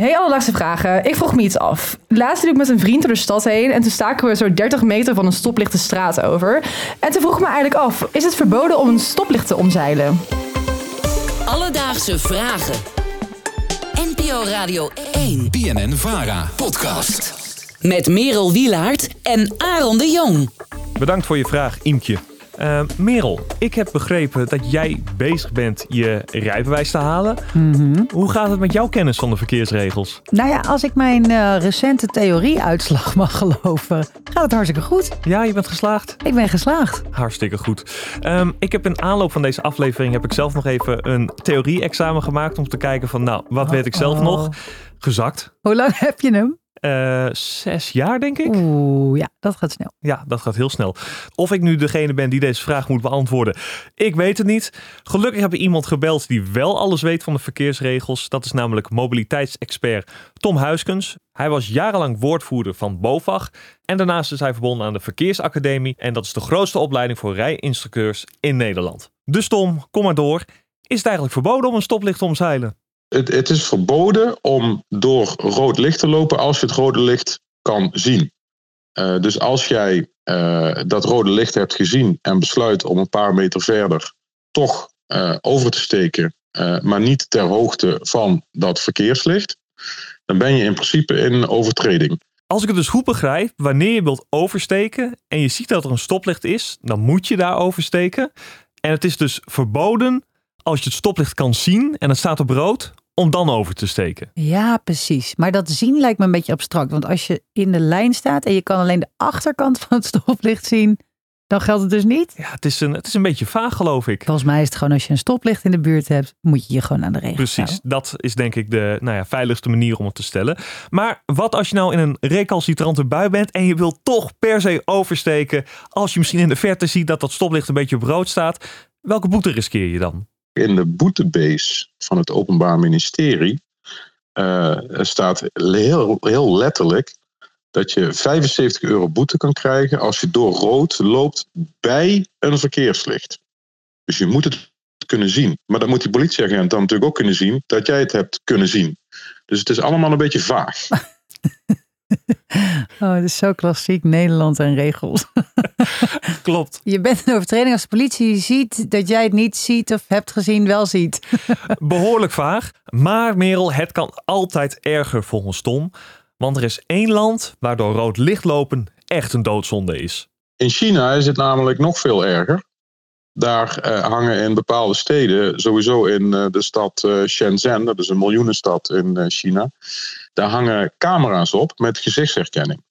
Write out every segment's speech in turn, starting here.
Hey, alledaagse vragen. Ik vroeg me iets af. Laatst liep ik met een vriend door de stad heen en toen staken we zo 30 meter van een stoplicht de straat over. En toen vroeg ik me eigenlijk af, is het verboden om een stoplicht te omzeilen? Alledaagse vragen. NPO Radio 1. BNN Vara podcast. Met Merel Wielaert en Aaron de Jong. Bedankt voor je vraag, Imkje. Uh, Merel, ik heb begrepen dat jij bezig bent je rijbewijs te halen. Hoe gaat het met jouw kennis van de verkeersregels? Nou ja, als ik mijn eh, recente theorieuitslag mag geloven, gaat het hartstikke goed. Ja, je bent geslaagd? Ik ben geslaagd. Hartstikke goed. Ehm, ik heb in aanloop van deze aflevering heb ik zelf nog even een theorie-examen gemaakt om te kijken van, nou, wat weet ik zelf Oh. nog? Gezakt. Hoe lang heb je hem? Eh, zes jaar, denk ik. Oeh, ja, dat gaat snel. Ja, dat gaat heel snel. Of ik nu degene ben die deze vraag moet beantwoorden, ik weet het niet. Gelukkig heb ik iemand gebeld die wel alles weet van de verkeersregels. Dat is namelijk mobiliteitsexpert Tom Huiskens. Hij was jarenlang woordvoerder van BOVAG. En daarnaast is hij verbonden aan de Verkeersacademie. En dat is de grootste opleiding voor rijinstructeurs in Nederland. Dus Tom, kom maar door. Is het eigenlijk verboden om een stoplicht te omzeilen? Het, het is verboden om door rood licht te lopen als je het rode licht kan zien. Eh, dus als jij eh, dat rode licht hebt gezien en besluit om een paar meter verder toch eh, over te steken, maar niet ter hoogte van dat verkeerslicht, dan ben je in principe in overtreding. Als ik het dus goed begrijp, wanneer je wilt oversteken en je ziet dat er een stoplicht is, dan moet je daar oversteken. En het is dus verboden als je het stoplicht kan zien en het staat op rood, om dan over te steken. Ja, precies. Maar dat zien lijkt me een beetje abstract. Want als je in de lijn staat en je kan alleen de achterkant van het stoplicht zien, dan geldt het dus niet. Ja, het is een, het is een beetje vaag, geloof ik. Volgens mij is het gewoon als je een stoplicht in de buurt hebt, moet je je gewoon aan de regels Precies, houden. dat is denk ik de nou ja, veiligste manier om het te stellen. Maar wat als je nou in een recalcitrante bui bent en je wilt toch per se oversteken, als je misschien in de verte ziet dat dat stoplicht een beetje op rood staat, welke boete riskeer je dan? In de boetebase van het Openbaar Ministerie eh, staat heel, heel letterlijk dat je 75 euro boete kan krijgen als je door rood loopt bij een verkeerslicht. Dus je moet het kunnen zien. Maar dan moet die politieagent dan natuurlijk ook kunnen zien dat jij het hebt kunnen zien. Dus het is allemaal een beetje vaag. Oh, het is zo klassiek Nederland en regels. Klopt. Je bent een overtreding als de politie ziet dat jij het niet ziet of hebt gezien, wel ziet. Behoorlijk vaag. Maar Merel, het kan altijd erger volgens Tom. Want er is één land waar door rood licht lopen echt een doodzonde is. In China is het namelijk nog veel erger. Daar eh, hangen in bepaalde steden, sowieso in eh, de stad eh, Shenzhen, dat is een miljoenenstad in eh, China, daar hangen camera's op met gezichtsherkenning.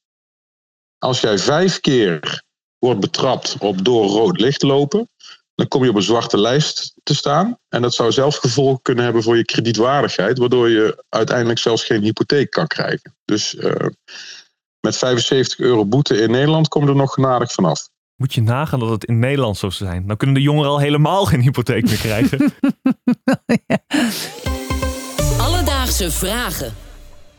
Als jij vijf keer wordt betrapt op door rood licht lopen, dan kom je op een zwarte lijst te staan. En dat zou zelfs gevolgen kunnen hebben voor je kredietwaardigheid, waardoor je uiteindelijk zelfs geen hypotheek kan krijgen. Dus eh, met 75 euro boete in Nederland kom je er nog genadig vanaf. Moet je nagaan dat het in Nederland zo zou zijn. Dan kunnen de jongeren al helemaal geen hypotheek meer krijgen. Alledaagse vragen.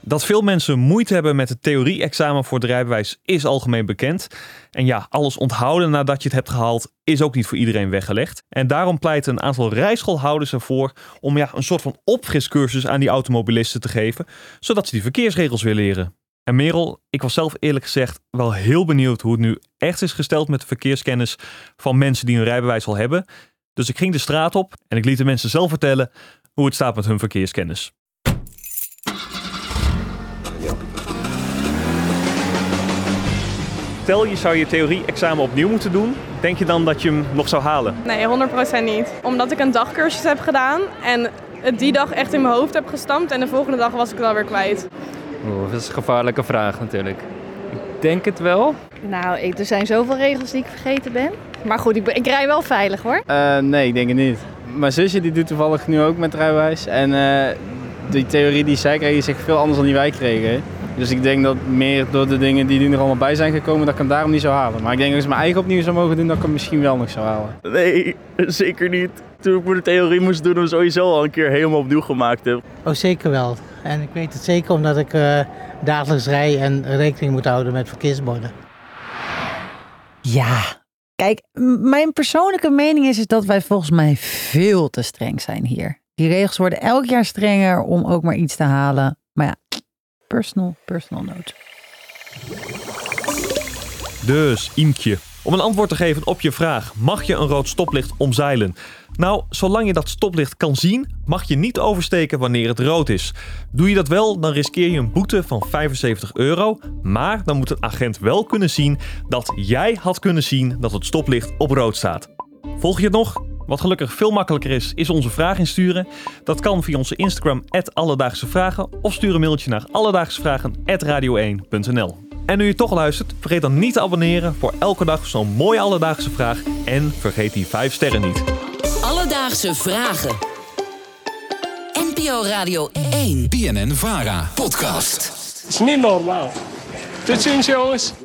Dat veel mensen moeite hebben met het theorie-examen voor het rijbewijs is algemeen bekend. En ja, alles onthouden nadat je het hebt gehaald is ook niet voor iedereen weggelegd. En daarom pleiten een aantal rijschoolhouders ervoor om ja, een soort van opfriscursus aan die automobilisten te geven, zodat ze die verkeersregels weer leren. En Merel, ik was zelf eerlijk gezegd wel heel benieuwd hoe het nu echt is gesteld met de verkeerskennis van mensen die hun rijbewijs al hebben. Dus ik ging de straat op en ik liet de mensen zelf vertellen hoe het staat met hun verkeerskennis. Stel je zou je theorie-examen opnieuw moeten doen, denk je dan dat je hem nog zou halen? Nee, 100% niet. Omdat ik een dagcursus heb gedaan en het die dag echt in mijn hoofd heb gestampt en de volgende dag was ik het alweer kwijt. Oeh, dat is een gevaarlijke vraag natuurlijk. Ik denk het wel. Nou, ik, er zijn zoveel regels die ik vergeten ben. Maar goed, ik, ben- ik rij wel veilig hoor. Eh, nee, ik denk het niet. Mijn zusje die doet toevallig nu ook met rijbewijs. En eh, die theorie die zij kreeg is echt veel anders dan die wij kregen. Dus ik denk dat meer door de dingen die er allemaal bij zijn gekomen, dat ik hem daarom niet zou halen. Maar ik denk dat als ik mijn eigen opnieuw zou mogen doen, dat ik hem misschien wel nog zou halen. Nee, zeker niet. Toen ik voor de theorie moest doen, hem sowieso al een keer helemaal opnieuw gemaakt heb. Oh, zeker wel. En ik weet het zeker omdat ik eh, dagelijks rij en rekening moet houden met verkeersborden. Ja, kijk, mijn persoonlijke mening is, is dat wij volgens mij veel te streng zijn hier. Die regels worden elk jaar strenger om ook maar iets te halen. Maar ja, personal, personal note. Dus, Imkje, om een antwoord te geven op je vraag: mag je een rood stoplicht omzeilen? Nou, zolang je dat stoplicht kan zien, mag je niet oversteken wanneer het rood is. Doe je dat wel, dan riskeer je een boete van 75 euro. Maar dan moet een agent wel kunnen zien dat jij had kunnen zien dat het stoplicht op rood staat. Volg je het nog? Wat gelukkig veel makkelijker is, is onze vraag insturen. Dat kan via onze Instagram, Alledaagse Vragen, of stuur een mailtje naar alledaagsevragen.radio1.nl. En nu je toch luistert, vergeet dan niet te abonneren voor elke dag zo'n mooie alledaagse vraag. En vergeet die 5 sterren niet. Alledaagse Vragen. NPO Radio 1. BNN Vara. Podcast. is niet normaal. Tot ziens jongens.